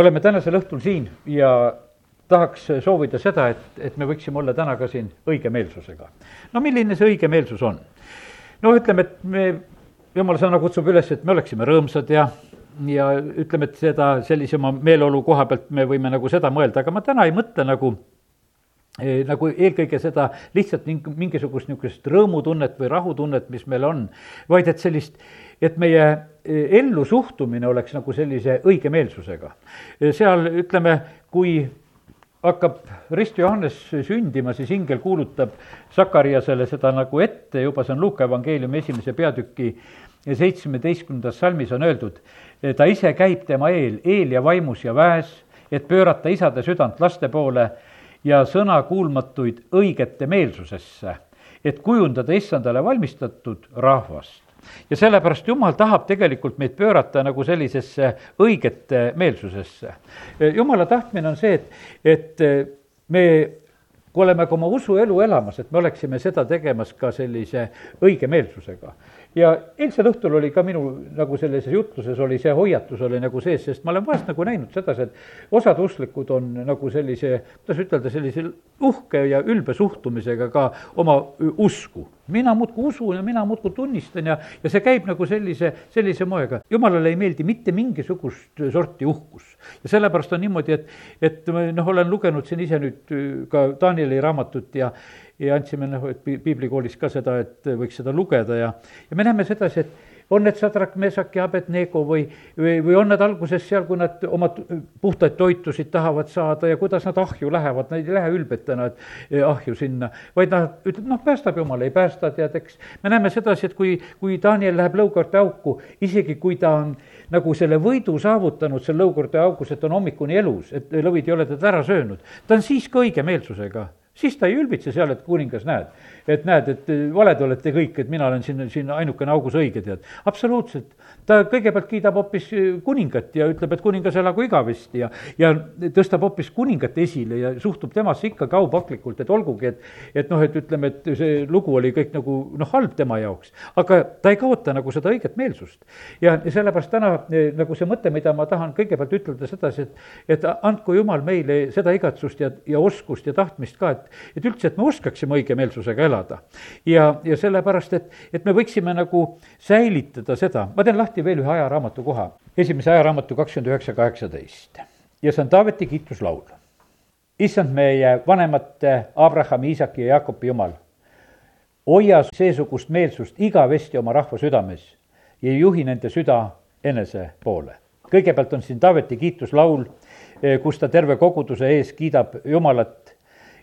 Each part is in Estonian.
oleme tänasel õhtul siin ja tahaks soovida seda, et, et me võiksime olla täna ka siin õigemeelsusega. no milline see õigemeelsus on? no ütleme, et me, jumala sõna kutsub üles, et me oleksime rõõmsad ja, ja ütleme, et seda sellise oma meeleolu koha pealt me võime nagu seda mõelda, aga ma täna ei mõtle nagu nagu eelkõige seda lihtsalt mingisugust niisugust rõõmutunnet või rahutunnet, mis meil on, vaid et sellist, et meie eh, ellu suhtumine oleks nagu sellise õigemeelsusega. seal ütleme, kui hakkab Rist Johannes sündima, siis ingel kuulutab Sakariasele seda nagu ette, juba see on Luuka evangeeliumi esimese peatüki seitsmeteistkümnendas salmis on öeldud, ta ise käib tema eel, eel ja vaimus ja väes, et pöörata isade südant laste poole ja sõna kuulmatuid õigete meelsusesse, et kujundada issandale valmistatud rahvast ja sellepärast Jumal tahab tegelikult meid pöörata nagu sellisesse õigete meelsusesse. jumala tahtmine on see, et, et me kui oleme ka oma usuelu elamas, et me oleksime seda tegemas ka sellise õige meelsusega ja eilsel õhtul oli ka minu nagu selles jutluses oli see hoiatus oli nagu sees, sest ma olen vahest nagu näinud sedasi, et osad usklikud on nagu sellise, kuidas ütelda, sellise uhke ja ülbe suhtumisega ka oma usku. mina muudkui usun ja mina muudkui tunnistan ja, ja see käib nagu sellise, sellise moega. jumalale ei meeldi mitte mingisugust sorti uhkus. ja sellepärast on niimoodi, et, et noh, olen lugenud siin ise nüüd ka Danieli raamatut ja ja andsime noh, et piiblikoolis ka seda, et võiks seda lugeda ja, ja me näeme sedasi, et on need Sadrak, Mesak ja Abednego või, või, või on nad alguses seal, kui nad oma puhtaid toitusid tahavad saada ja kuidas nad ahju lähevad, nad ei lähe ülbetena, et eh, ahju sinna, vaid nad ütleb, noh, päästab jumal, ei päästa, tead, eks. me näeme sedasi, et kui, kui Daniel läheb lõukorte auku, isegi kui ta on nagu selle võidu saavutanud seal lõukorte augus, et on hommikuni elus, et lõvid ei ole teda ära söönud, ta on siis ka õigemeelsusega siis ta ei ülbitse seal, et kuningas, näed, et näed, et valed olete kõik, et mina olen siin, siin ainukene augus õige, tead. absoluutselt, ta kõigepealt kiidab hoopis kuningat ja ütleb, et kuningas elagu igavesti ja, ja tõstab hoopis kuningat esile ja suhtub temasse ikkagi aupaklikult, et olgugi, et, et noh, et ütleme, et see lugu oli kõik nagu noh, halb tema jaoks, aga ta ei kaota nagu seda õiget meelsust. ja, ja sellepärast täna eh, nagu see mõte, mida ma tahan kõigepealt ütelda sedasi, et, et andku Jumal meile seda igatsust ja, ja oskust ja tahtmist ka, et et, et üldse, et me oskaksime õigemeelsusega elada. ja, ja sellepärast, et, et me võiksime nagu säilitada seda, ma teen lahti veel ühe ajaraamatu koha, esimese ajaraamatu kakskümmend üheksa, kaheksateist. ja see on Taaveti kiituslaul. issand meie vanemate Abrahami, Iisaki ja Jaakobi jumal, hoia seesugust meelsust igavesti oma rahva südames ja juhi nende süda enese poole. kõigepealt on siin Taaveti kiituslaul, kus ta terve koguduse ees kiidab Jumalat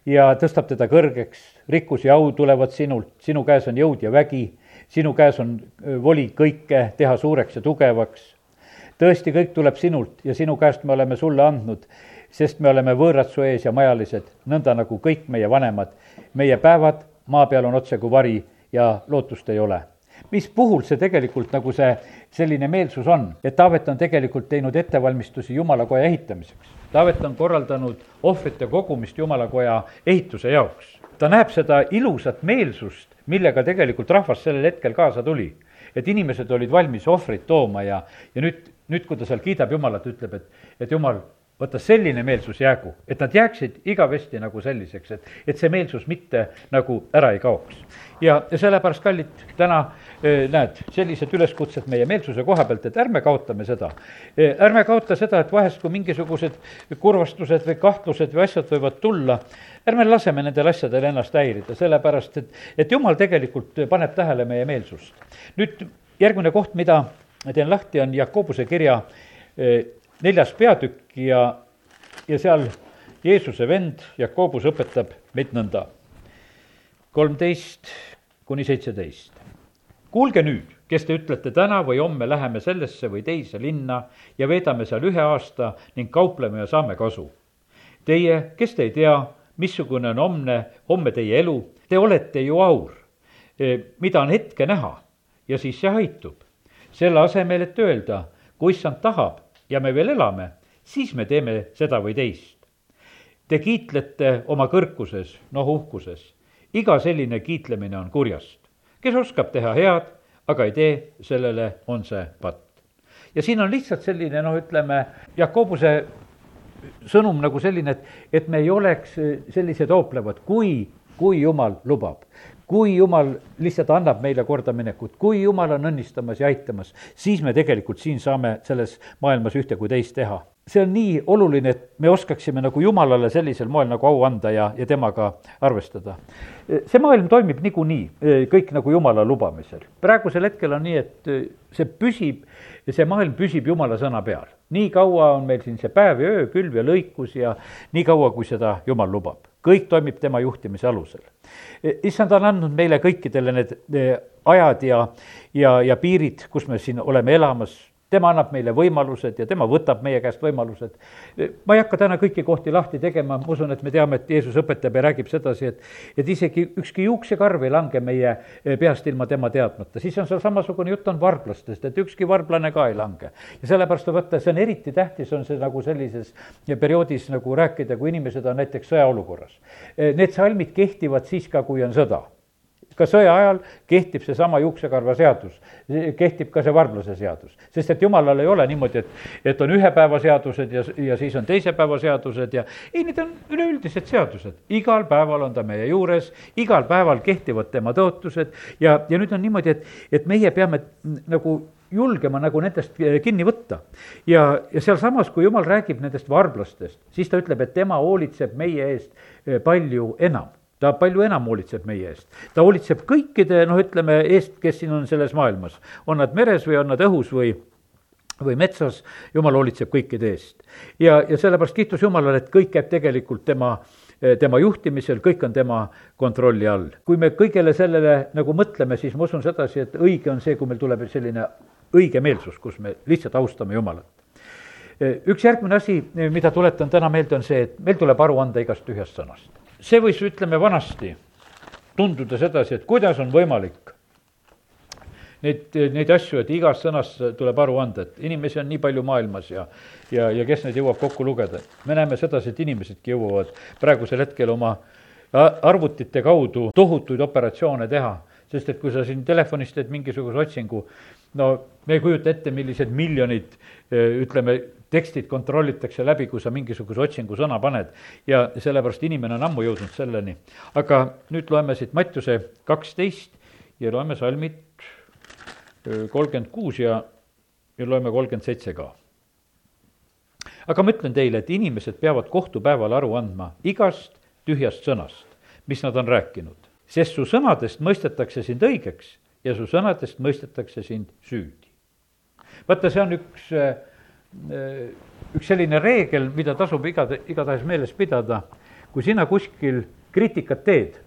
ja tõstab teda kõrgeks, rikkus ja au tulevad sinult, sinu käes on jõud ja vägi, sinu käes on voli kõike teha suureks ja tugevaks. tõesti, kõik tuleb sinult ja sinu käest me oleme sulle andnud, sest me oleme võõrad su ees ja majalised, nõnda nagu kõik meie vanemad. meie päevad maa peal on otse kui vari ja lootust ei ole mis puhul see tegelikult nagu see selline meelsus on, et Taavet on tegelikult teinud ettevalmistusi jumalakoja ehitamiseks. Taavet on korraldanud ohvrite kogumist jumalakoja ehituse jaoks. ta näeb seda ilusat meelsust, millega tegelikult rahvas sellel hetkel kaasa tuli. et inimesed olid valmis ohvreid tooma ja, ja nüüd, nüüd, kui ta seal kiidab Jumalat, ütleb, et, et Jumal, vaata selline meelsus jäägu, et nad jääksid igavesti nagu selliseks, et, et see meelsus mitte nagu ära ei kaoks. ja, ja sellepärast, kallid, täna näed, sellised üleskutsed meie meelsuse koha pealt, et ärme kaotame seda. ärme kaota seda, et vahest, kui mingisugused kurvastused või kahtlused või asjad võivad tulla, ärme laseme nendel asjadel ennast häirida, sellepärast et, et jumal tegelikult paneb tähele meie meelsust. nüüd järgmine koht, mida teen lahti, on Jakobuse kirja neljas peatükk ja, ja seal Jeesuse vend Jakobus õpetab meid nõnda. kolmteist kuni seitseteist kuulge nüüd, kes te ütlete täna või homme läheme sellesse või teise linna ja veedame seal ühe aasta ning kaupleme ja saame kasu. Teie, kes te ei tea, missugune on homne, homme teie elu, te olete ju aur, e, mida on hetke näha ja siis see haitub. selle asemel, et öelda, kui issand tahab ja me veel elame, siis me teeme seda või teist. Te kiitlete oma kõrkuses, noh uhkuses. iga selline kiitlemine on kurjast kes oskab teha head, aga ei tee, sellele on see patt. ja siin on lihtsalt selline noh, ütleme, Jakobuse sõnum nagu selline, et, et me ei oleks sellised hooplevad, kui, kui jumal lubab kui jumal lihtsalt annab meile kordaminekut, kui jumal on õnnistamas ja aitamas, siis me tegelikult siin saame selles maailmas ühte kui teist teha see on nii oluline, et me oskaksime nagu Jumalale sellisel moel nagu au anda ja, ja temaga arvestada. see maailm toimib niikuinii kõik nagu Jumala lubamisel. praegusel hetkel on nii, et see püsib, see maailm püsib Jumala sõna peal. nii kaua on meil siin see päev ja öö, külv ja lõikus ja nii kaua, kui seda Jumal lubab. Kõik toimib tema juhtimise alusel. issand on andnud meile kõikidele need ajad ja, ja, ja piirid, kus me siin oleme elamas tema annab meile võimalused ja tema võtab meie käest võimalused. ma ei hakka täna kõiki kohti lahti tegema, ma usun, et me teame, et Jeesus õpetab ja räägib sedasi, et et isegi ükski juuksekarv ei lange meie peast ilma tema teadmata, siis on seal samasugune jutt on varblastest, et ükski varblane ka ei lange. ja sellepärast vaata, see on eriti tähtis, on see nagu sellises perioodis nagu rääkida, kui inimesed on näiteks sõjaolukorras. Need salmid kehtivad siis ka, kui on sõda ka sõja ajal kehtib seesama juuksekarva seadus, kehtib ka see varblase seadus. sest et jumalal ei ole niimoodi, et, et on ühe päeva seadused ja, ja siis on teise päeva seadused ja ei, need on üleüldised seadused. igal päeval on ta meie juures, igal päeval kehtivad tema tõotused ja, ja nüüd on niimoodi, et, et meie peame nagu julgema nagu nendest kinni võtta. ja, ja sealsamas, kui jumal räägib nendest varblastest, siis ta ütleb, et tema hoolitseb meie eest palju enam ta palju enam hoolitseb meie eest. ta hoolitseb kõikide, noh, ütleme, eest, kes siin on selles maailmas. on nad meres või on nad õhus või, või metsas, jumal hoolitseb kõikide eest. ja, ja sellepärast kiitus Jumalale, et kõik käib tegelikult tema, tema juhtimisel, kõik on tema kontrolli all. kui me kõigele sellele nagu mõtleme, siis ma usun sedasi, et õige on see, kui meil tuleb selline õige meelsus, kus me lihtsalt austame Jumalat üks järgmine asi, mida tuletan täna meelde, on see, et meil tuleb aru anda igast tühjast sõnast see võis, ütleme vanasti, tunduda sedasi, et kuidas on võimalik neid, neid asju, et igast sõnast tuleb aru anda, et inimesi on nii palju maailmas ja ja, ja kes neid jõuab kokku lugeda. me näeme sedasi, et inimesedki jõuavad praegusel hetkel oma arvutite kaudu tohutuid operatsioone teha, sest et kui sa siin telefonis teed mingisuguse otsingu, no me ei kujuta ette, millised miljonid ütleme, tekstid kontrollitakse läbi, kui sa mingisuguse otsingu sõna paned ja sellepärast inimene on ammu jõudnud selleni. aga nüüd loeme siit Mattiuse kaksteist ja loeme salmid kolmkümmend kuus ja, ja loeme kolmkümmend seitse ka. aga ma ütlen teile, et inimesed peavad kohtupäeval aru andma igast tühjast sõnast, mis nad on rääkinud, sest su sõnadest mõistetakse sind õigeks ja su sõnadest mõistetakse sind süüdi. vaata, see on üks üks selline reegel, mida tasub igade, igatahes meeles pidada, kui sina kuskil kriitikat teed,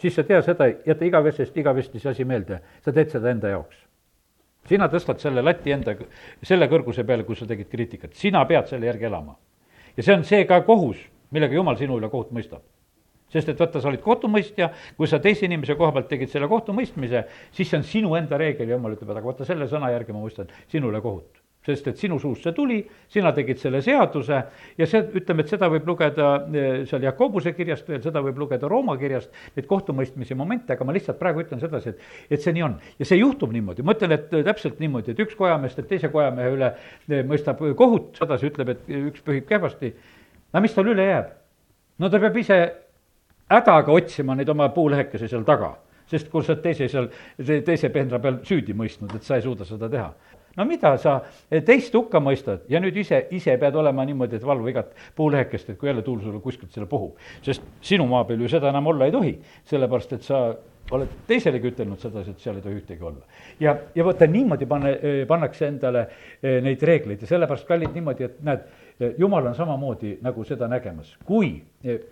siis sa tea seda, jäta igavesest igavesti see asi meelde, sa teed seda enda jaoks. sina tõstad selle lati enda, selle kõrguse peale, kus sa tegid kriitikat, sina pead selle järgi elama. ja see on see ka kohus, millega jumal sinu üle kohut mõistab. Sest et vaata, sa olid kohtumõistja, kui sa teise inimese koha pealt tegid selle kohtumõistmise, siis see on sinu enda reegel ja jumal ütleb, et aga vaata, selle sõna järgi ma mõistan sinule kohut sest et sinu suust see tuli, sina tegid selle seaduse ja see, ütleme, et seda võib lugeda eh, seal Jakobuse kirjast veel, seda võib lugeda Rooma kirjast, neid kohtumõistmise momente, aga ma lihtsalt praegu ütlen sedasi, et, et see nii on. ja see juhtub niimoodi, ma ütlen, et täpselt niimoodi, et üks kojamees teeb teise kojamehe üle, eh, mõistab kohut, sedasi ütleb, et üks pühib kehvasti. no mis tal üle jääb? no ta peab ise hädaga otsima neid oma puulehekesi seal taga sest kui sa oled teise seal, teise pehndra peal süüdi mõistnud, et sa ei suuda seda teha no mida sa teist hukka mõistad ja nüüd ise, ise pead olema niimoodi, et valva igat puulehekest, et kui jälle tuul sulle kuskilt selle puhub. sest sinu maa peal ju seda enam olla ei tohi, sellepärast et sa oled teiselegi ütelnud sedasi, et seal ei tohi ühtegi olla. ja, ja vaata niimoodi panne, pannakse endale eh, neid reegleid ja sellepärast, kallid, niimoodi, et näed, jumal on samamoodi nagu seda nägemas, kui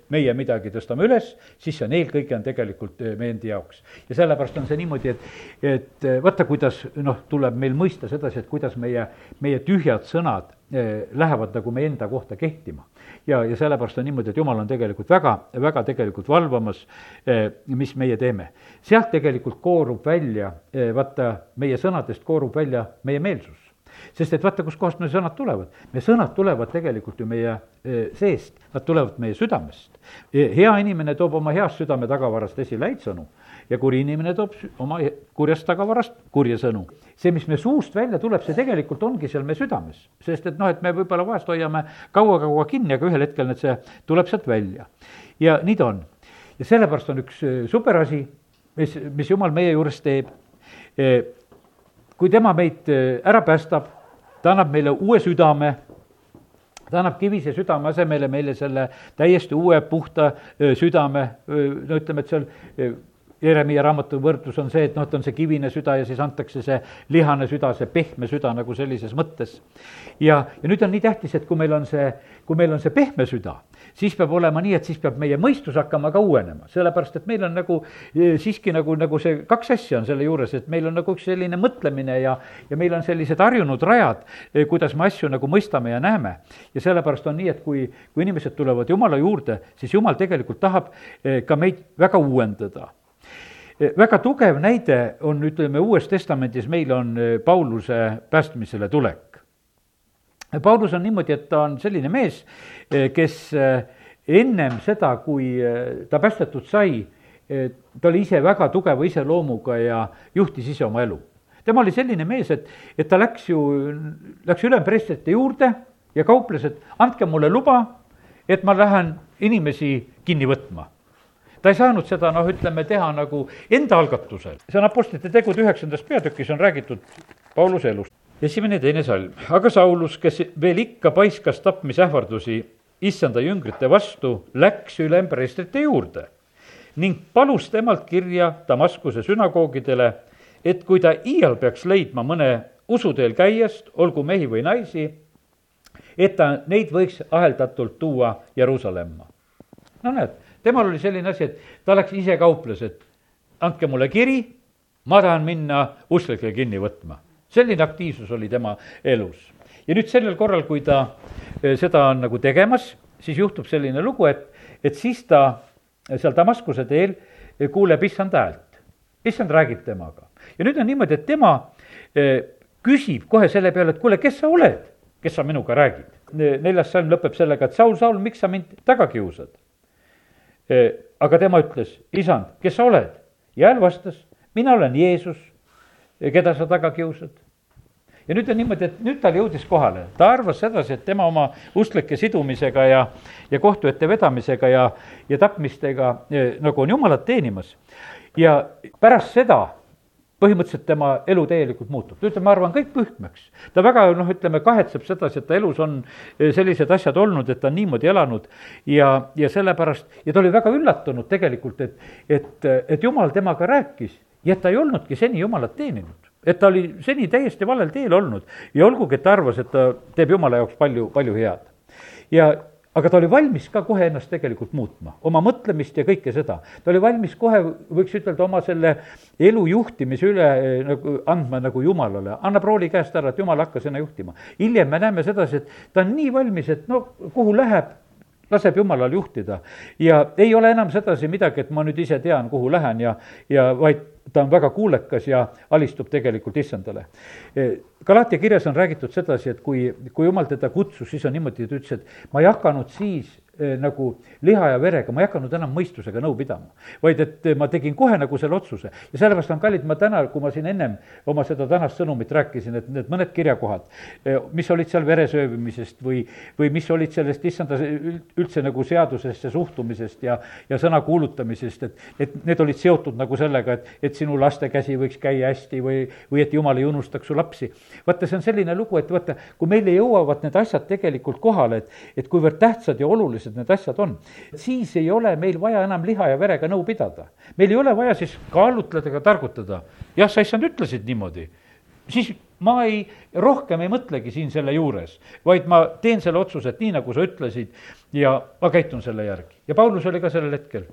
meie midagi tõstame üles, siis see on eelkõige on tegelikult eh, meie endi jaoks. ja sellepärast on see niimoodi, et, et eh, vaata, kuidas noh, tuleb meil mõista sedasi, et kuidas meie, meie tühjad sõnad eh, lähevad nagu meie enda kohta kehtima. ja, ja sellepärast on niimoodi, et jumal on tegelikult väga, väga tegelikult valvamas, mis meie teeme. sealt tegelikult koorub välja, vaata, meie sõnadest koorub välja meie meelsus sest et vaata, kustkohast meie sõnad tulevad. meie sõnad tulevad tegelikult ju meie eh, seest, nad tulevad meie südamest. Eh, hea inimene toob oma heast südame tagavarast esile häid sõnu ja kuri inimene toob oma kurjast tagavarast kurja sõnu. see, mis meie suust välja tuleb, see tegelikult ongi seal meie südames, sest et noh, et me võib-olla vahest hoiame kaua-kaua kinni, aga ühel hetkel need, see tuleb sealt välja. ja nii ta on. ja sellepärast on üks eh, super asi, mis, mis jumal meie juures teeb kui tema meid äh, ära päästab, ta annab meile uue südame, ta annab kivise südame asemele meile selle täiesti uue puhta äh, südame, äh, no ütleme, et seal Jeremiah raamatu võrdlus on see, et noh, et on see kivine süda ja siis antakse see lihane süda, see pehme süda nagu sellises mõttes. ja, ja nüüd on nii tähtis, et kui meil on see, kui meil on see pehme süda, siis peab olema nii, et siis peab meie mõistus hakkama ka uuenema, sellepärast et meil on nagu e, siiski nagu, nagu see kaks asja on selle juures, et meil on nagu üks selline mõtlemine ja, ja meil on sellised harjunud rajad, e, kuidas me asju nagu mõistame ja näeme. ja sellepärast on nii, et kui, kui inimesed tulevad Jumala juurde, siis Jumal tegelikult tahab e, ka meid väga uuendada väga tugev näide on, ütleme, Uues Testamendis meil on Pauluse päästmisele tulek. Paulus on niimoodi, et ta on selline mees, eh, kes eh, ennem seda, kui ta päästetud sai, ta oli ise väga tugeva iseloomuga ja juhtis ise oma elu. tema oli selline mees, et, et ta läks ju, läks ülempreestrite juurde ja kauples, et andke mulle luba, et ma lähen inimesi kinni võtma ta ei saanud seda, noh, ütleme, teha nagu enda algatusel. see on Apostlite tegude üheksandas peatükis on räägitud Pauluse elust esimene ja teine salm. aga Saulus, kes veel ikka paiskas tapmisähvardusi issanda jüngrite vastu, läks ülempreestrite juurde ning palus temalt kirja Damaskuse sünagoogidele, et kui ta iial peaks leidma mõne usuteel käijast, olgu mehi või naisi, et ta neid võiks aheldatult tuua Jeruusalemma. no näed, temal oli selline asi, et ta läks ise kauples, et andke mulle kiri, ma tahan minna usklikke kinni võtma selline aktiivsus oli tema elus. ja nüüd sellel korral, kui ta eh, seda on nagu tegemas, siis juhtub selline lugu, et, et siis ta seal Damaskuse teel eh, kuuleb issand häält. issand räägib temaga ja nüüd on niimoodi, et tema eh, küsib kohe selle peale, et kuule, kes sa oled, kes sa minuga räägid. neljas salm lõpeb sellega, et Saul, Saul, miks sa mind taga kiusad? Aga tema ütles, isand, kes sa oled? ja hääl vastas, mina olen Jeesus keda sa taga kiusad. ja nüüd on niimoodi, et nüüd tal jõudis kohale, ta arvas sedasi, et tema oma usklike sidumisega ja, ja kohtu ette vedamisega ja, ja tapmistega eh, nagu on jumalat teenimas. ja pärast seda põhimõtteliselt tema elu täielikult muutub, ta ütleb, ma arvan, kõik pühkmeks. ta väga noh, ütleme, kahetseb sedasi, et ta elus on eh, sellised asjad olnud, et ta on niimoodi elanud ja, ja sellepärast, ja ta oli väga üllatunud tegelikult, et, et, et jumal temaga rääkis ja et ta ei olnudki seni Jumalat teeninud. et ta oli seni täiesti valel teel olnud ja olgugi, et ta arvas, et ta teeb Jumala jaoks palju, palju head. ja aga ta oli valmis ka kohe ennast tegelikult muutma, oma mõtlemist ja kõike seda. ta oli valmis kohe, võiks ütelda, oma selle elu juhtimise üle eh, nagu andma nagu Jumalale, annab rooli käest ära, et Jumal hakkas ennast juhtima. hiljem me näeme sedasi, et ta on nii valmis, et no kuhu läheb, laseb Jumalal juhtida ja ei ole enam sedasi midagi, et ma nüüd ise tean, kuhu lähen ja, ja vaid ta on väga kuulekas ja alistub tegelikult issandale. Galatia kirjas on räägitud sedasi, et kui, kui jumal teda kutsus, siis on niimoodi, ta ütles, et ma ei hakanud siis nagu liha ja verega, ma ei hakanud enam mõistusega nõu pidama. vaid et eh, ma tegin kohe nagu selle otsuse ja sellepärast on kallid, ma täna, kui ma siin ennem oma seda tänast sõnumit rääkisin, et need mõned kirjakohad, eh, mis olid seal veresööbimisest või, või mis olid sellest issanda üldse nagu seadusesse suhtumisest ja, ja sõna kuulutamisest, et, et need olid seotud nagu sellega, et, et sinu laste käsi võiks käia hästi või, või et jumal ei unustaks su lapsi. vaata, see on selline lugu, et vaata, kui meile jõuavad need asjad tegelikult kohale, et, et kuivõrd tähtsad ja olulised olulised need asjad on, siis ei ole meil vaja enam liha ja verega nõu pidada. meil ei ole vaja siis kaalutleda ega targutada, jah, sa issand ütlesid niimoodi, siis ma ei, rohkem ei mõtlegi siin selle juures, vaid ma teen selle otsuse, et nii, nagu sa ütlesid, ja ma käitun selle järgi. ja Paulus oli ka sellel hetkel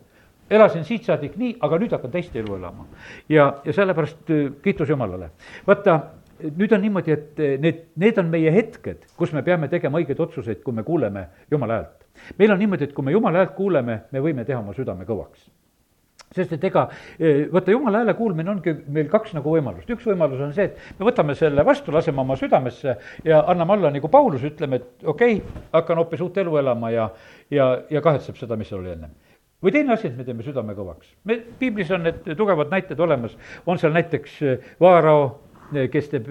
elasin siit saadik nii, aga nüüd hakkan teist elu elama. ja, ja sellepärast äh, kiitus Jumalale. vaata, nüüd on niimoodi, et äh, need, need on meie hetked, kus me peame tegema õigeid otsuseid, kui me kuuleme Jumala häält meil on niimoodi, et kui me Jumala häält kuuleme, me võime teha oma südame kõvaks. sest et ega eh, vaata, jumala hääle kuulmine ongi meil kaks nagu võimalust, üks võimalus on see, et me võtame selle vastu, laseme oma südamesse ja anname alla, nagu Paulus, ütleme, et okei okay,, hakkan hoopis uut elu elama ja, ja, ja kahetseb seda, mis oli ennem või teine asi, et me teeme südame kõvaks. me, piiblis on need tugevad näited olemas, on seal näiteks eh, Vaarao, kes teeb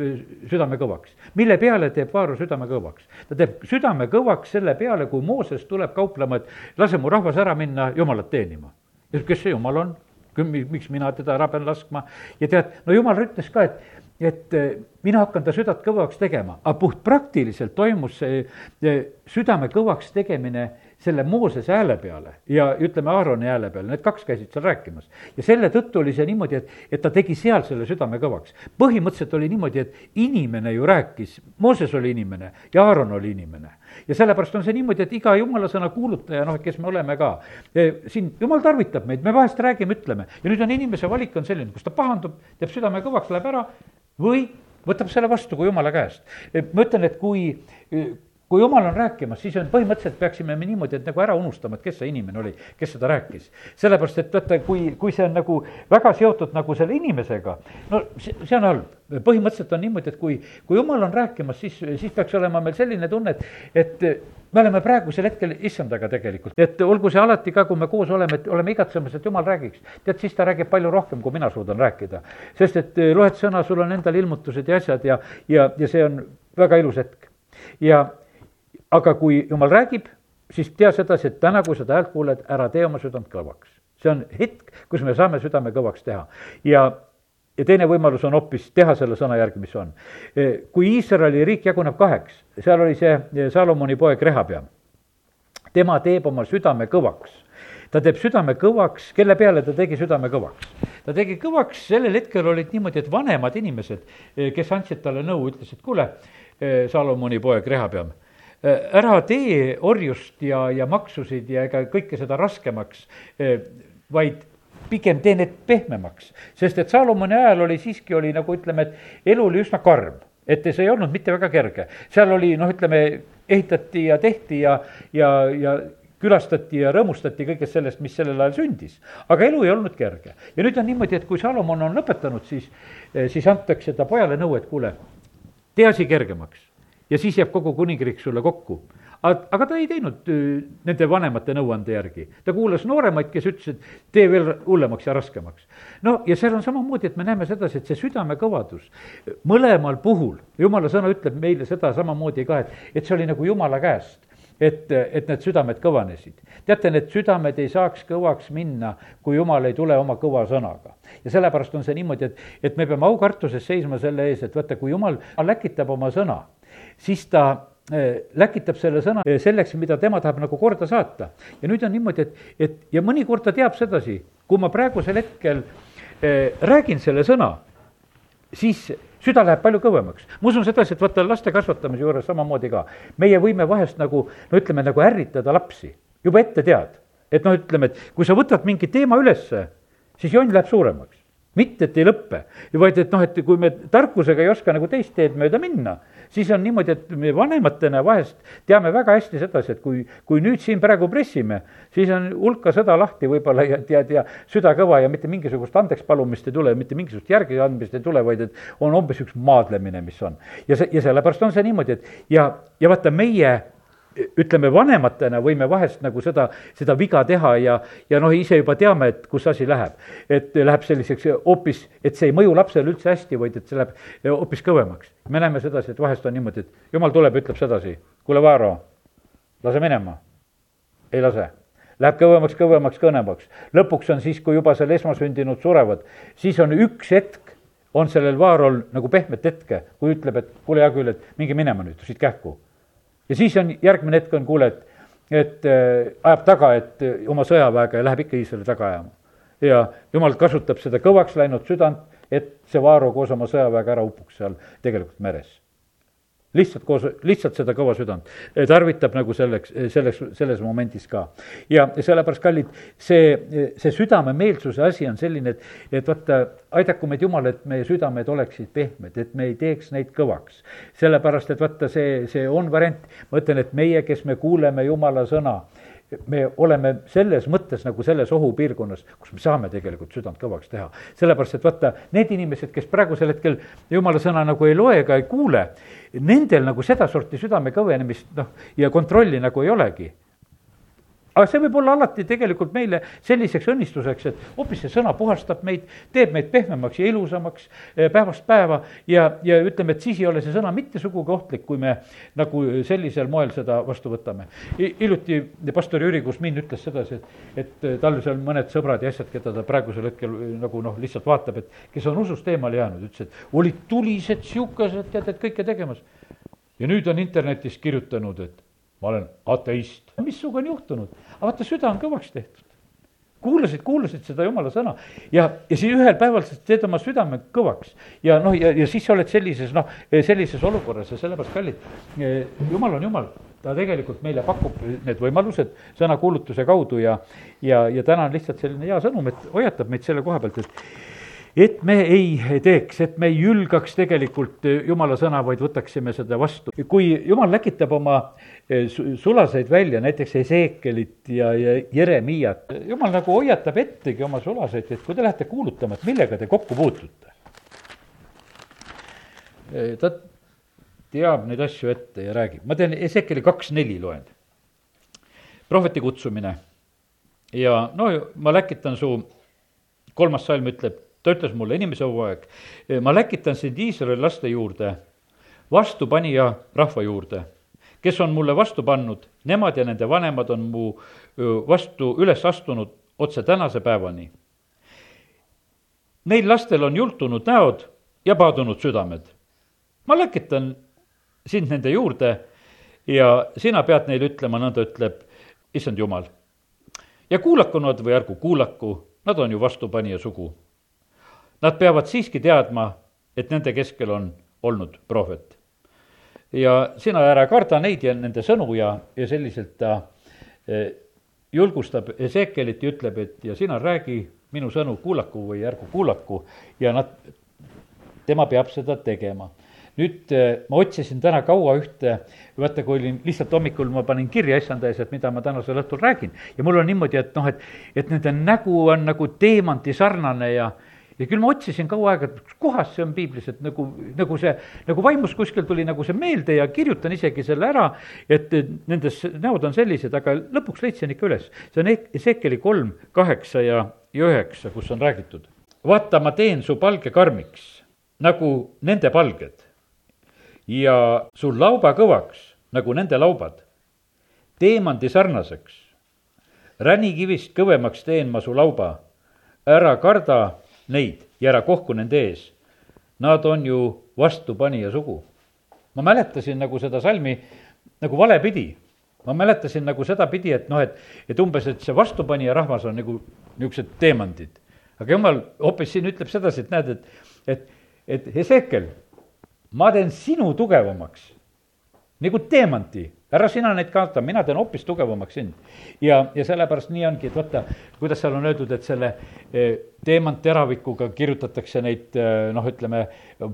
südame kõvaks. mille peale teeb Vaaro südame kõvaks? ta teeb südame kõvaks selle peale, kui Mooses tuleb kauplema, et lase mu rahvas ära minna Jumalat teenima ja kes see jumal on? miks mina teda ära pean laskma ja tead, no jumal ütles ka, et, et eh, mina hakkan ta südant kõvaks tegema, aga puhtpraktiliselt toimus see südame kõvaks tegemine selle Moosese hääle peale ja ütleme, Aaroni hääle peale, need kaks käisid seal rääkimas. ja selle tõttu oli see niimoodi, et, et ta tegi seal selle südame kõvaks. põhimõtteliselt oli niimoodi, et inimene ju rääkis, Mooses oli inimene ja Aaron oli inimene. ja sellepärast on see niimoodi, et iga jumala sõna kuulutaja, noh, kes me oleme ka, e, siin jumal tarvitab meid, me vahest räägime, ütleme ja nüüd on inimese valik on selline, kus ta pahandub, teeb südame kõvaks, läheb ära või võtab selle vastu kui jumala käest. E, ma ütlen, et kui kui jumal on rääkimas, siis on põhimõtteliselt peaksime me niimoodi, et nagu ära unustama, et kes see inimene oli, kes seda rääkis. sellepärast, et vaata, kui, kui see on nagu väga seotud nagu selle inimesega, no see, see on halb. põhimõtteliselt on niimoodi, et kui, kui jumal on rääkimas, siis, siis peaks olema meil selline tunne, et, et me oleme praegusel hetkel issandaga tegelikult, et olgu see alati ka, kui me koos oleme, et oleme igatsemas, et jumal räägiks. tead, siis ta räägib palju rohkem, kui mina suudan rääkida. sest et loed sõna, sul on endal ilmutused ja asjad ja, ja, ja see on väga ilus hetk. ja aga kui jumal räägib, siis tea sedasi, et täna, kui seda häält kuuled, ära tee oma südant kõvaks. see on hetk, kus me saame südame kõvaks teha ja ja teine võimalus on hoopis teha selle sõna järgi, mis on. kui Iisraeli riik jaguneb kaheks, seal oli see Salomoni poeg Rehapeam. tema teeb oma südame kõvaks. ta teeb südame kõvaks, kelle peale ta tegi südame kõvaks? ta tegi kõvaks, sellel hetkel olid niimoodi, et vanemad inimesed, kes andsid talle nõu, ütlesid, kuule, Salomoni poeg Rehapeam ära tee orjust ja, ja maksusid ja ega kõike seda raskemaks, äh, vaid pigem tee need pehmemaks. sest et Saalomoni ajal oli siiski, oli nagu ütleme, et elu oli üsna karm, et see ei olnud mitte väga kerge. seal oli noh, ütleme, ehitati ja tehti ja, ja, ja külastati ja rõõmustati kõigest sellest, mis sellel ajal sündis. aga elu ei olnud kerge. ja nüüd on niimoodi, et kui Salomon on lõpetanud, siis, siis antakse ta pojale nõu, et kuule, tee asi kergemaks ja siis jääb kogu kuningriik sulle kokku. aga ta ei teinud nende vanemate nõuande järgi, ta kuulas nooremaid, kes ütlesid, tee veel hullemaks ja raskemaks. no ja seal on samamoodi, et me näeme sedasi, et see südamekõvadus mõlemal puhul, jumala sõna ütleb meile seda samamoodi ka, et, et see oli nagu jumala käest et, et need südamed kõvanesid. teate, need südamed ei saaks kõvaks minna, kui jumal ei tule oma kõva sõnaga. ja sellepärast on see niimoodi, et, et me peame aukartuses seisma selle ees, et vaata, kui jumal läkitab oma sõna, siis ta eh, läkitab selle sõna eh, selleks, mida tema tahab nagu korda saata. ja nüüd on niimoodi, et, et ja mõnikord ta teab sedasi, kui ma praegusel hetkel äh, räägin selle sõna, siis süda läheb palju kõvemaks. ma usun sedasi, et vaata laste kasvatamise juures samamoodi ka, meie võime vahest nagu, no ütleme, nagu ärritada lapsi, juba ette tead. et noh, ütleme, et kui sa võtad mingi teema ülesse, siis jonn läheb suuremaks mitte, et ei lõppe, vaid et noh, et kui me tarkusega ei oska nagu teist teed mööda minna, siis on niimoodi, et me vanematena vahest teame väga hästi sedasi, et kui, kui nüüd siin praegu pressime, siis on hulka sõda lahti võib-olla ja tead ja süda kõva ja mitte mingisugust andeks palumist ei tule, mitte mingisugust järgi andmist ei tule, vaid et on umbes üks maadlemine, mis on. ja see, ja sellepärast on see niimoodi, et ja, ja vaata, meie ütleme, vanematena võime vahest nagu seda, seda viga teha ja, ja noh, ise juba teame, et kus asi läheb. et läheb selliseks hoopis, et see ei mõju lapsele üldse hästi, vaid et see läheb hoopis kõvemaks. me näeme sedasi, et vahest on niimoodi, et jumal tuleb, ütleb sedasi, kuule, Vaaro, lase minema. ei lase. Läheb kõvemaks, kõvemaks, kõnemaks. lõpuks on siis, kui juba seal esmasündinud surevad, siis on üks hetk, on sellel Vaarol nagu pehmet hetke, kui ütleb, et kuule, hea küll, et minge minema nüüd siit kähku ja siis on, järgmine hetk on, kuule, et, et äh, ajab taga, et äh, oma sõjaväega ja läheb ikka Iisraeli taga ajama. ja jumal kasutab seda kõvaks läinud südant, et see Vaaro koos oma sõjaväega ära upuks seal tegelikult meres lihtsalt koos, lihtsalt seda kõva südant tarvitab nagu selleks, selleks, selles momendis ka. ja sellepärast, kallid, see, see südamemeelsuse asi on selline, et, et vaata, aidaku meid Jumal, et meie südamed oleksid pehmed, et me ei teeks neid kõvaks. sellepärast, et vaata, see, see on variant, ma ütlen, et meie, kes me kuuleme Jumala sõna, me oleme selles mõttes nagu selles ohupiirkonnas, kus me saame tegelikult südant kõvaks teha. sellepärast, et vaata, need inimesed, kes praegusel hetkel jumala sõna nagu ei loe ega ei kuule, nendel nagu sedasorti südame kõvenemist, noh, ja kontrolli nagu ei olegi aga see võib olla alati tegelikult meile selliseks õnnistuseks, et hoopis see sõna puhastab meid, teeb meid pehmemaks ja ilusamaks eh, päevast päeva ja, ja ütleme, et siis ei ole see sõna mitte sugugi ohtlik, kui me nagu sellisel moel seda vastu võtame. hiljuti pastor Jüri Kusmin ütles sedasi, et, et tal seal mõned sõbrad ja asjad, keda ta praegusel hetkel nagu noh, lihtsalt vaatab, et kes on usust eemale jäänud, ütles, et olid tulised, sihukesed, tead, et kõike tegemas. ja nüüd on internetis kirjutanud, et ma olen ateist. mis sinuga on juhtunud? aga vaata, süda on kõvaks tehtud. kuulasid, kuulasid seda jumala sõna ja, ja siis ühel päeval sa teed oma südame kõvaks. ja noh, ja, ja siis sa oled sellises noh, sellises olukorras ja sellepärast kallid, jumal on jumal ta tegelikult meile pakub need võimalused sõnakuulutuse kaudu ja, ja, ja täna on lihtsalt selline hea sõnum, et hoiatab meid selle koha pealt, et et me ei teeks, et me ei hülgaks tegelikult jumala sõna, vaid võtaksime seda vastu. kui jumal läkitab oma eh, sulaseid välja, näiteks Ezekelit ja, ja Jeremiat, jumal nagu hoiatab ettegi oma sulaseid, et kui te lähete kuulutama, et millega te kokku puutute. Eh, ta teab neid asju ette ja räägib, ma teen Ezekeli kaks neli loen. prohveti kutsumine ja no ma läkitan su, kolmas salm ütleb, ta ütles mulle, inimese hooaeg, ma läkitan sind Iisraeli laste juurde, vastupanija rahva juurde, kes on mulle vastu pannud, nemad ja nende vanemad on mu vastu üles astunud otse tänase päevani. Neil lastel on jultunud näod ja paadunud südamed. ma läkitan sind nende juurde ja sina pead neile ütlema, nõnda ütleb issand jumal. ja kuulaku nad või ärgu kuulaku, nad on ju vastupanija sugu Nad peavad siiski teadma, et nende keskel on olnud prohvet. ja sina ära karda neid ja nende sõnu ja, ja selliselt ta eh, julgustab Ezekelit ja ütleb, et ja sina räägi minu sõnu, kuulaku või ärgu kuulaku ja nad, tema peab seda tegema nüüd eh, ma otsisin täna kaua ühte, vaata, kui olin lihtsalt hommikul, ma panin kirja issanda ees, et mida ma tänasel õhtul räägin. ja mul on niimoodi, et noh, et, et nende nägu on nagu teemanti sarnane ja, ja küll ma otsisin kaua aega, et kohas see on piiblis, et nagu, nagu see, nagu vaimus kuskil tuli nagu see meelde ja kirjutan isegi selle ära, et nendes näod on sellised, aga lõpuks leidsin ikka üles. see on Ezekeli kolm, kaheksa ja, ja üheksa, kus on räägitud. vaata, ma teen su palge karmiks, nagu nende palged ja su lauba kõvaks, nagu nende laubad, teemandi sarnaseks, ränikivist kõvemaks teen ma su lauba, ära karda neid ja ära kohku nende ees. Nad on ju vastupanija sugu. ma mäletasin nagu seda salmi nagu valepidi. ma mäletasin nagu sedapidi, et noh, et, et umbes, et see vastupanija rahvas on nagu niisugused teemandid. aga jumal hoopis siin ütleb sedasi, et näed, et, et, et Hesekel, ma teen sinu tugevamaks nagu teemanti ära sina neid kaota, mina teen hoopis tugevamaks sind. ja, ja sellepärast nii ongi, et vaata, kuidas seal on öeldud, et selle e, teemantteravikuga kirjutatakse neid e, noh, ütleme,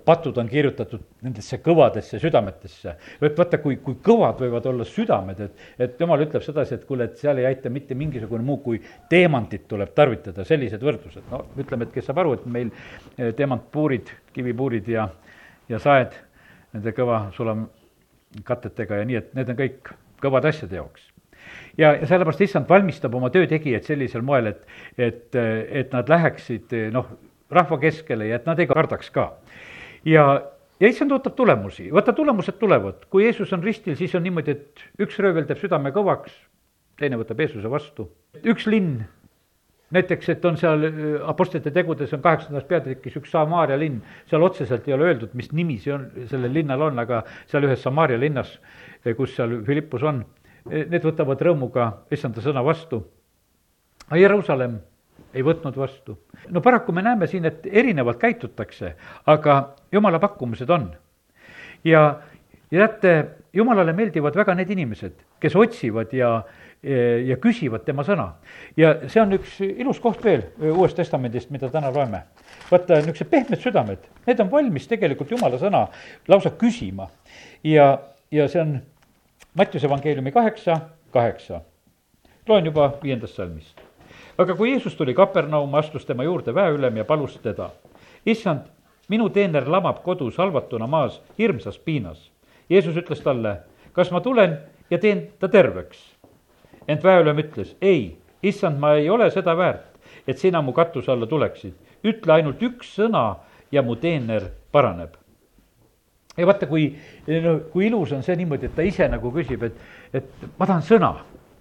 patud on kirjutatud nendesse kõvadesse südametesse. et vaata, kui, kui kõvad võivad olla südamed, et, et jumal ütleb sedasi, et kuule, et seal ei aita mitte mingisugune muu kui teemantit tuleb tarvitada, sellised võrdlused. no ütleme, et kes saab aru, et meil e, teemantpuurid, kivipuurid ja, ja saed, nende kõva sulam katetega ja nii, et need on kõik kõvad asjade jaoks. ja, ja sellepärast issand valmistab oma töötegijaid sellisel moel, et, et, et nad läheksid noh, rahva keskele ja et nad ei kardaks ka. ja, ja issand ootab tulemusi, vaata, tulemused tulevad, kui Jeesus on ristil, siis on niimoodi, et üks röövel teeb südame kõvaks, teine võtab Jeesuse vastu, üks linn näiteks, et on seal äh, Apostlite tegudes on kaheksandas peatükis üks Samaaria linn, seal otseselt ei ole öeldud, mis nimi see on, sellel linnal on, aga seal ühes Samaaria linnas, äh, kus seal Philippus on, äh, need võtavad rõõmuga issanda sõna vastu. Jeruusalemm ei võtnud vastu. no paraku me näeme siin, et erinevalt käitutakse, aga jumala pakkumused on. ja, ja teate, jumalale meeldivad väga need inimesed, kes otsivad ja ja küsivad tema sõna. ja see on üks ilus koht veel Uuest Testamendist, mida täna loeme. vaata, niisugused pehmed südamed, need on valmis tegelikult jumala sõna lausa küsima. ja, ja see on Mattiuse evangeeliumi kaheksa, kaheksa. loen juba viiendast salmist. aga kui Jeesus tuli Kapernaum, astus tema juurde väeülem ja palus teda. issand, minu teener lamab kodus halvatuna maas hirmsas piinas. Jeesus ütles talle, kas ma tulen ja teen ta terveks? Ent väeülem ütles, ei, issand, ma ei ole seda väärt, et sina mu katuse alla tuleksid. ütle ainult üks sõna ja mu teener paraneb ja vaata, kui, no kui ilus on see niimoodi, et ta ise nagu küsib, et, et ma tahan sõna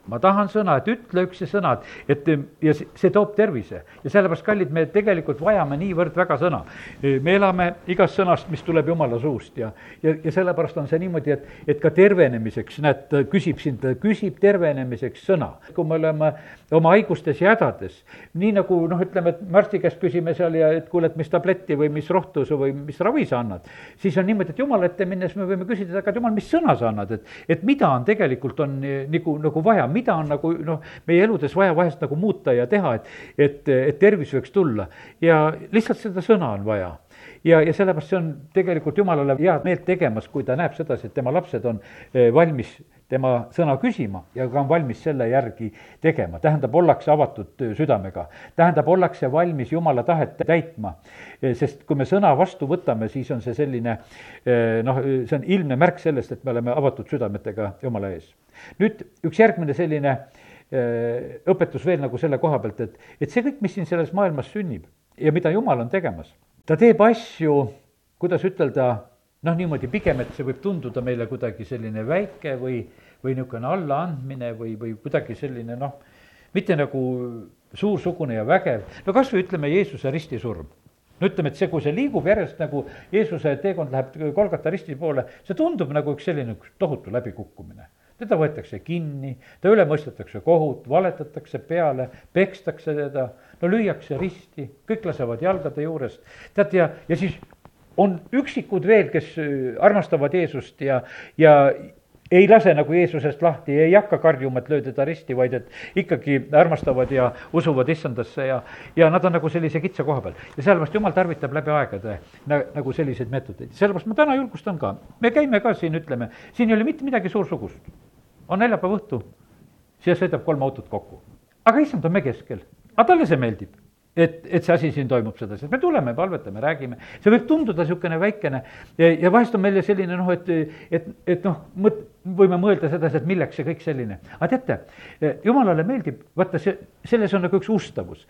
ma tahan sõna, et ütle üks see sõna, et ja see toob tervise. ja sellepärast, kallid, me tegelikult vajame niivõrd väga sõna. me elame igast sõnast, mis tuleb jumala suust ja, ja, ja sellepärast on see niimoodi, et, et ka tervenemiseks, näed, ta küsib sind, küsib tervenemiseks sõna. kui me oleme oma haigustes ja hädades, nii nagu noh, ütleme, et me arsti käest küsime seal ja et kuule, et mis tabletti või mis rohtu sa või mis ravi sa annad, siis on niimoodi, et jumala ette minnes me võime küsida, aga jumal, mis sõna sa annad, et, et mida on tegelikult, on nagu, nagu vaja, mida on nagu noh, meie eludes vaja vahest nagu muuta ja teha, et, et, et tervis võiks tulla. Ja lihtsalt seda sõna on vaja. Ja, ja sellepärast see on tegelikult jumalale head meelt tegemas, kui ta näeb sedasi, et tema lapsed on eh, valmis tema sõna küsima ja ka on valmis selle järgi tegema, tähendab, ollakse avatud südamega. tähendab, ollakse valmis Jumala tahet täitma, sest kui me sõna vastu võtame, siis on see selline noh, see on ilmne märk sellest, et me oleme avatud südametega Jumala ees. nüüd üks järgmine selline õpetus veel nagu selle koha pealt, et, et see kõik, mis siin selles maailmas sünnib ja mida Jumal on tegemas, ta teeb asju, kuidas ütelda, noh, niimoodi pigem, et see võib tunduda meile kuidagi selline väike või, või niisugune allaandmine või, või kuidagi selline noh, mitte nagu suursugune ja vägev, no kas või ütleme, Jeesuse ristisurm. no ütleme, et see, kui see liigub järjest nagu Jeesuse teekond läheb Kolgata risti poole, see tundub nagu üks selline üks tohutu läbikukkumine teda võetakse kinni, ta üle mõistetakse kohut, valetatakse peale, pekstakse teda, no lüüakse risti, kõik lasevad jalgade juurest. tead, ja, ja siis on üksikud veel, kes äh, armastavad Jeesust ja, ja ei lase nagu Jeesusest lahti, ei hakka karjuma, et löö teda risti, vaid et ikkagi armastavad ja usuvad issandasse ja, ja nad on nagu sellise kitsa koha peal. ja sellepärast Jumal tarvitab läbi aegade nagu selliseid meetodeid, sellepärast ma täna julgustan ka, me käime ka siin, ütleme, siin ei ole mitte midagi suursugust. on neljapäeva õhtu, siia sõidab kolm autot kokku, aga issand on me keskel, aga talle see meeldib et, et see asi siin toimub sedasi, et me tuleme, palvetame, räägime, see võib tunduda niisugune väikene ja, ja vahest on meil selline noh, et, et, et noh, mõt-, võime mõelda sedasi, et milleks see kõik selline. aga teate, jumalale meeldib, vaata see, selles on nagu üks ustavus.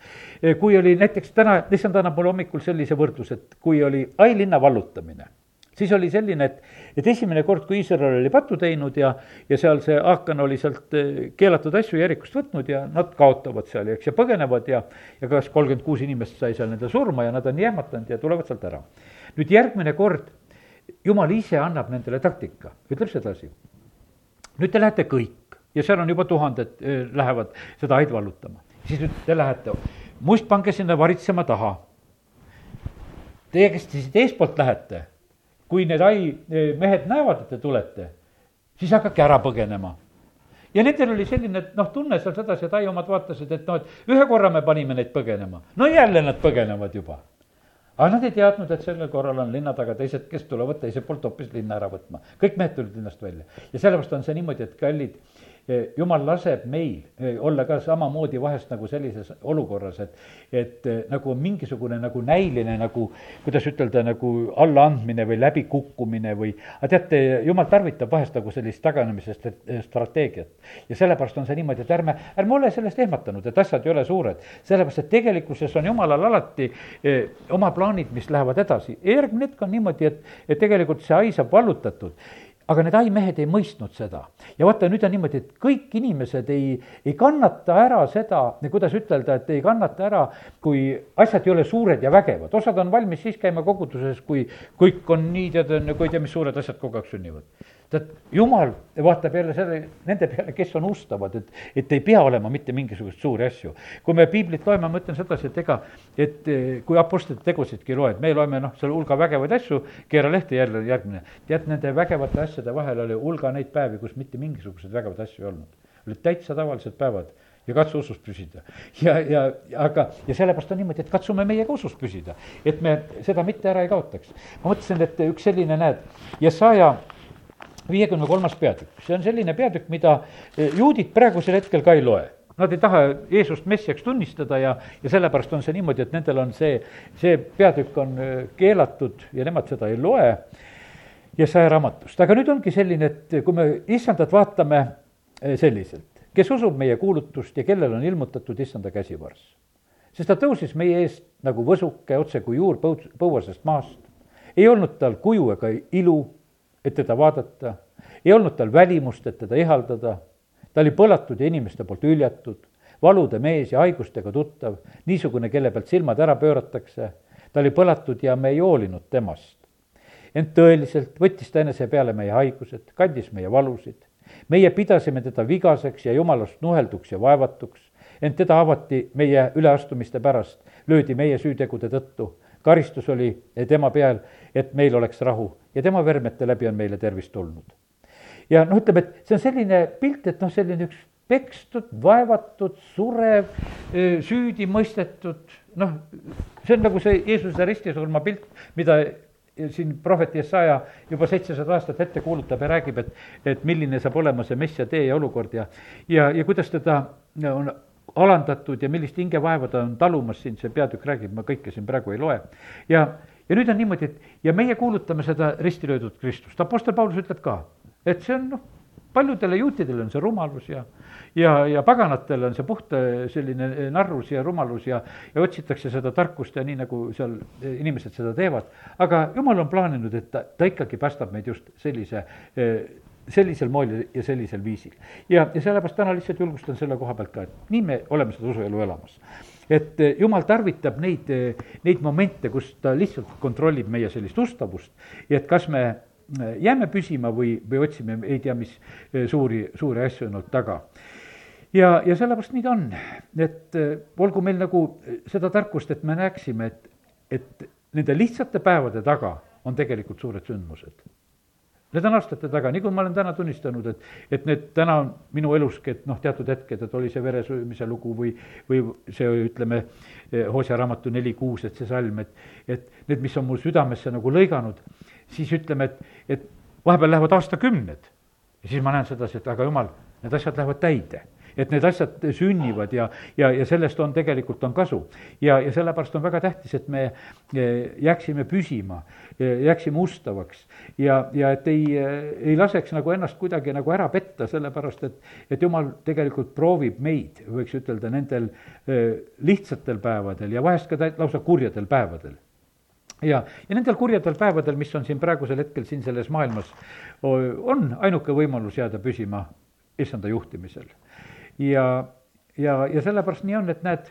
kui oli näiteks täna, issand annab mulle hommikul sellise võrdluse, et kui oli Ai linna vallutamine siis oli selline, et, et esimene kord, kui Iisrael oli pattu teinud ja, ja seal see Aakan oli sealt eh, keelatud asju Jerikust võtnud ja nad kaotavad seal, eks, ja põgenevad ja, ja kas kolmkümmend kuus inimest sai seal nende surma ja nad on jäämatanud ja tulevad sealt ära. nüüd järgmine kord jumal ise annab nendele taktika, ütleb sedasi. nüüd te lähete kõik ja seal on juba tuhanded eh, lähevad seda haid vallutama, siis nüüd te lähete, must pange sinna varitsema taha. Teie, kes te siit eespoolt lähete kui need ai eh, mehed näevad, et te tulete, siis hakake ära põgenema. ja nendel oli selline, et noh, tunne seal sedasi, et ai omad vaatasid, et noh, et ühe korra me panime neid põgenema, no jälle nad põgenevad juba. aga nad ei teadnud, et sellel korral on linna taga teised, kes tulevad teiselt poolt hoopis linna ära võtma. kõik mehed tulid linnast välja ja sellepärast on see niimoodi, et kallid jumal laseb meil eh, olla ka samamoodi vahest nagu sellises olukorras, et, et eh, nagu on mingisugune nagu näiline nagu, kuidas ütelda, nagu allaandmine või läbikukkumine või, aga teate, jumal tarvitab vahest nagu sellist taganemise strateegiat. ja sellepärast on see niimoodi, et ärme, ärme ole sellest ehmatanud, et asjad ei ole suured. sellepärast, et tegelikkuses on jumalal alati eh, oma plaanid, mis lähevad edasi. järgmine hetk on niimoodi, et, et tegelikult see ai saab vallutatud aga need ai mehed ei mõistnud seda. ja vaata, nüüd on niimoodi, et kõik inimesed ei, ei kannata ära seda, kuidas ütelda, et ei kannata ära, kui asjad ei ole suured ja vägevad, osad on valmis siis käima koguduses, kui kõik on nii, tead, on, kui ei tea, mis suured asjad kogu aeg sünnivad tead, jumal vaatab jälle selle, nende peale, kes on ustavad, et, et ei pea olema mitte mingisuguseid suuri asju. kui me piiblit loeme, ma ütlen sedasi, et ega, et eh, kui apostlite tegusidki loed, me loeme noh, seal hulga vägevaid asju, keera lehte jälle järgmine. tead, nende vägevate asjade vahel oli hulga neid päevi, kus mitte mingisuguseid vägevaid asju ei olnud. olid täitsa tavalised päevad ja katsu usus püsida. ja, ja aga, ja sellepärast on niimoodi, et katsume meie ka usus püsida, et me seda mitte ära ei kaotaks. ma mõtlesin, et üks selline, näed, Jesaja viiekümne kolmas peatükk, see on selline peatükk, mida eh, juudid praegusel hetkel ka ei loe. Nad ei taha Jeesust messiaks tunnistada ja, ja sellepärast on see niimoodi, et nendel on see, see peatükk on keelatud ja nemad seda ei loe. Jesaja raamatust, aga nüüd ongi selline, et kui me issandat vaatame selliselt, kes usub meie kuulutust ja kellel on ilmutatud issanda käsivarss. sest ta tõusis meie eest nagu võsuke, otse kui juur põud-, põuasest maast. ei olnud tal kuju ega ilu, et teda vaadata, ei olnud tal välimust, et teda ihaldada ta oli põlatud ja inimeste poolt hüljatud, valude mees ja haigustega tuttav, niisugune, kelle pealt silmad ära pööratakse. ta oli põlatud ja me ei hoolinud temast. ent tõeliselt võttis ta enese peale meie haigused, kandis meie valusid. meie pidasime teda vigaseks ja jumalast nuhelduks ja vaevatuks, ent teda avati meie üleastumiste pärast, löödi meie süütegude tõttu. karistus oli tema peal, et meil oleks rahu ja tema vermete läbi on meile tervist tulnud ja noh, ütleme, et see on selline pilt, et noh, selline üks pekstud, vaevatud, surev, süüdi mõistetud, noh, see on nagu see Jeesuse ristisurma pilt, mida siin prohvet Jesaja juba seitsesada aastat ette kuulutab ja räägib, et, et milline saab olema see messia tee ja olukord ja, ja, ja kuidas teda on alandatud ja millist hingevaeva ta on talumas, siin see peatükk räägib, ma kõike siin praegu ei loe. ja, ja nüüd on niimoodi, et ja meie kuulutame seda risti löödud Kristust, Apostel Paulus ütleb ka et see on noh, paljudele juutidele on see rumalus ja, ja, ja paganatele on see puht selline narrus ja rumalus ja, ja otsitakse seda tarkust ja nii, nagu seal inimesed seda teevad. aga jumal on plaaninud, et ta, ta ikkagi päästab meid just sellise sellisel moel ja sellisel viisil. ja, ja sellepärast täna lihtsalt julgustan selle koha pealt ka, et nii me oleme seda usuelu elamas. Et jumal tarvitab neid, neid momente, kus ta lihtsalt kontrollib meie sellist ustavust ja et kas me jääme püsima või, või otsime ei tea mis eh, suuri, suuri asju olnud taga. ja, ja sellepärast nii ta on, et eh, olgu meil nagu seda tarkust, et me näeksime, et, et nende lihtsate päevade taga on tegelikult suured sündmused. Need on aastate taga, nii kui ma olen täna tunnistanud, et, et need täna on minu eluski, et noh, teatud hetked, et oli see veresöömise lugu või, või see, ütleme, eh, Hosea raamatu neli kuus, et see salm, et, et need, mis on mul südamesse nagu lõiganud, siis ütleme, et, et vahepeal lähevad aastakümned. Ja siis ma näen sedasi, et aga jumal, need asjad lähevad täide et need asjad sünnivad ja, ja, ja sellest on tegelikult, on kasu. ja, ja sellepärast on väga tähtis, et me eh, jääksime püsima, eh, jääksime ustavaks ja, ja et ei, eh, ei laseks nagu ennast kuidagi nagu ära petta, sellepärast et, et jumal tegelikult proovib meid, võiks ütelda, nendel lihtsatel päevadel ja vahest ka lausa kurjadel päevadel ja, ja nendel kurjadel päevadel, mis on siin praegusel hetkel siin selles maailmas, on ainuke võimalus jääda püsima issanda juhtimisel. Ja, ja, ja sellepärast nii on, et näed,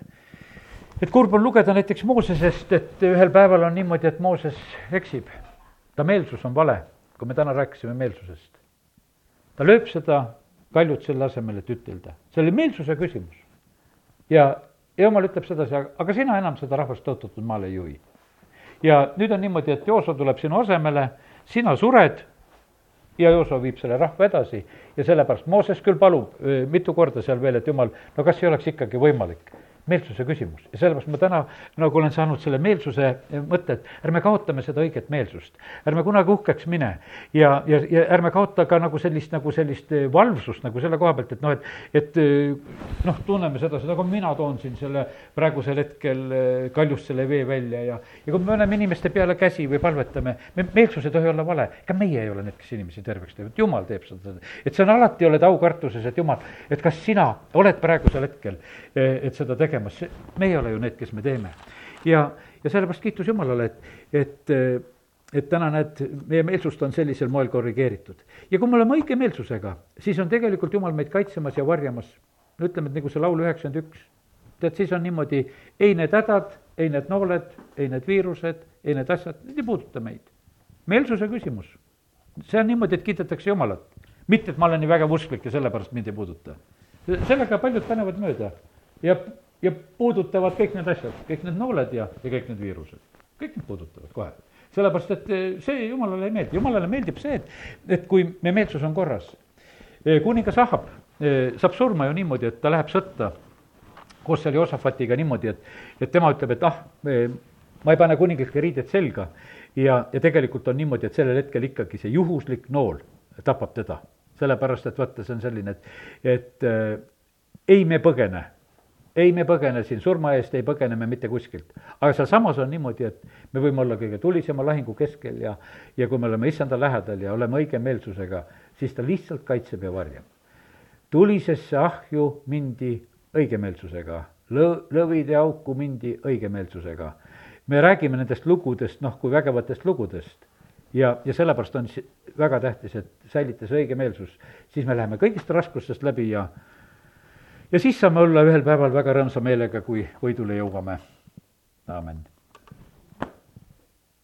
et kurb on lugeda näiteks Moosesest, et ühel päeval on niimoodi, et Mooses eksib. ta meelsus on vale, kui me täna rääkisime meelsusest. ta lööb seda kaljut selle asemel, et ütelda, see oli meelsuse küsimus. ja, jumal ütleb sedasi, aga sina enam seda rahvast tõotatud maale ei juhi ja nüüd on niimoodi, et Jooso tuleb sinu asemele, sina sured ja Jooso viib selle rahva edasi. Ja sellepärast Mooses küll palub mitu korda seal veel, et jumal, no kas ei oleks ikkagi võimalik meelsuse küsimus. Ja sellepärast ma täna nagu olen saanud selle meelsuse mõtte, et ärme kaotame seda õiget meelsust. ärme kunagi uhkeks mine. Ja, ja, ja ärme kaota ka nagu sellist, nagu sellist eh, valvsust nagu selle koha pealt, et noh, et, et eh, noh, tunneme sedasi, nagu mina toon siin selle praegusel hetkel eh, kaljust selle vee välja ja, ja kui me paneme inimeste peale käsi või palvetame, me, meelsus ei tohi olla vale, ega meie ei ole need, kes inimesi terveks teevad, jumal teeb seda. et sa alati oled aukartuses, et jumal, et kas sina oled praegusel hetkel, et seda tegema tegemas, me ei ole ju need, kes me teeme. ja, ja sellepärast kiitus Jumalale, et, et, et täna näed, meie meelsust on sellisel moel korrigeeritud. ja kui me oleme õige meelsusega, siis on tegelikult Jumal meid kaitsemas ja varjamas, no ütleme, et nagu see laul üheksakümmend üks, tead, siis on niimoodi, ei need hädad, ei need nooled, ei need viirused, ei need asjad, need ei puuduta meid. meelsuse küsimus, see on niimoodi, et kiidetakse Jumalat, mitte et ma olen nii vägev usklik ja sellepärast mind ei puuduta. sellega paljud panevad mööda ja ja puudutavad kõik need asjad, kõik need nooled ja, ja kõik need viirused, kõik need puudutavad kohe. sellepärast, et eh, see jumalale ei meeldi, jumalale meeldib see, et, et kui meie meelsus on korras. Eh, kuningas Ahab eh, saab surma ju niimoodi, et ta läheb sõtta koos selle Josafatiga niimoodi, et, et tema ütleb, et ah, ma ei pane kuninglikke riideid selga ja, ja tegelikult on niimoodi, et sellel hetkel ikkagi see juhuslik nool tapab teda. sellepärast, et vaata, see on selline, et, et ei me põgene, ei me põgene siin surma eest, ei põgene me mitte kuskilt. aga sealsamas on niimoodi, et me võime olla kõige tulisema lahingu keskel ja, ja kui me oleme issanda lähedal ja oleme õige meelsusega, siis ta lihtsalt kaitseb ja varjab. tulisesse ahju mindi õigemeelsusega, lõ-, lõvide auku mindi õigemeelsusega. me räägime nendest lugudest, noh, kui vägevatest lugudest ja, ja sellepärast on väga tähtis, et säilita see õigemeelsus, siis me läheme kõigist raskustest läbi ja ja siis saame olla ühel päeval väga rõõmsa meelega, kui võidule jõuame. amin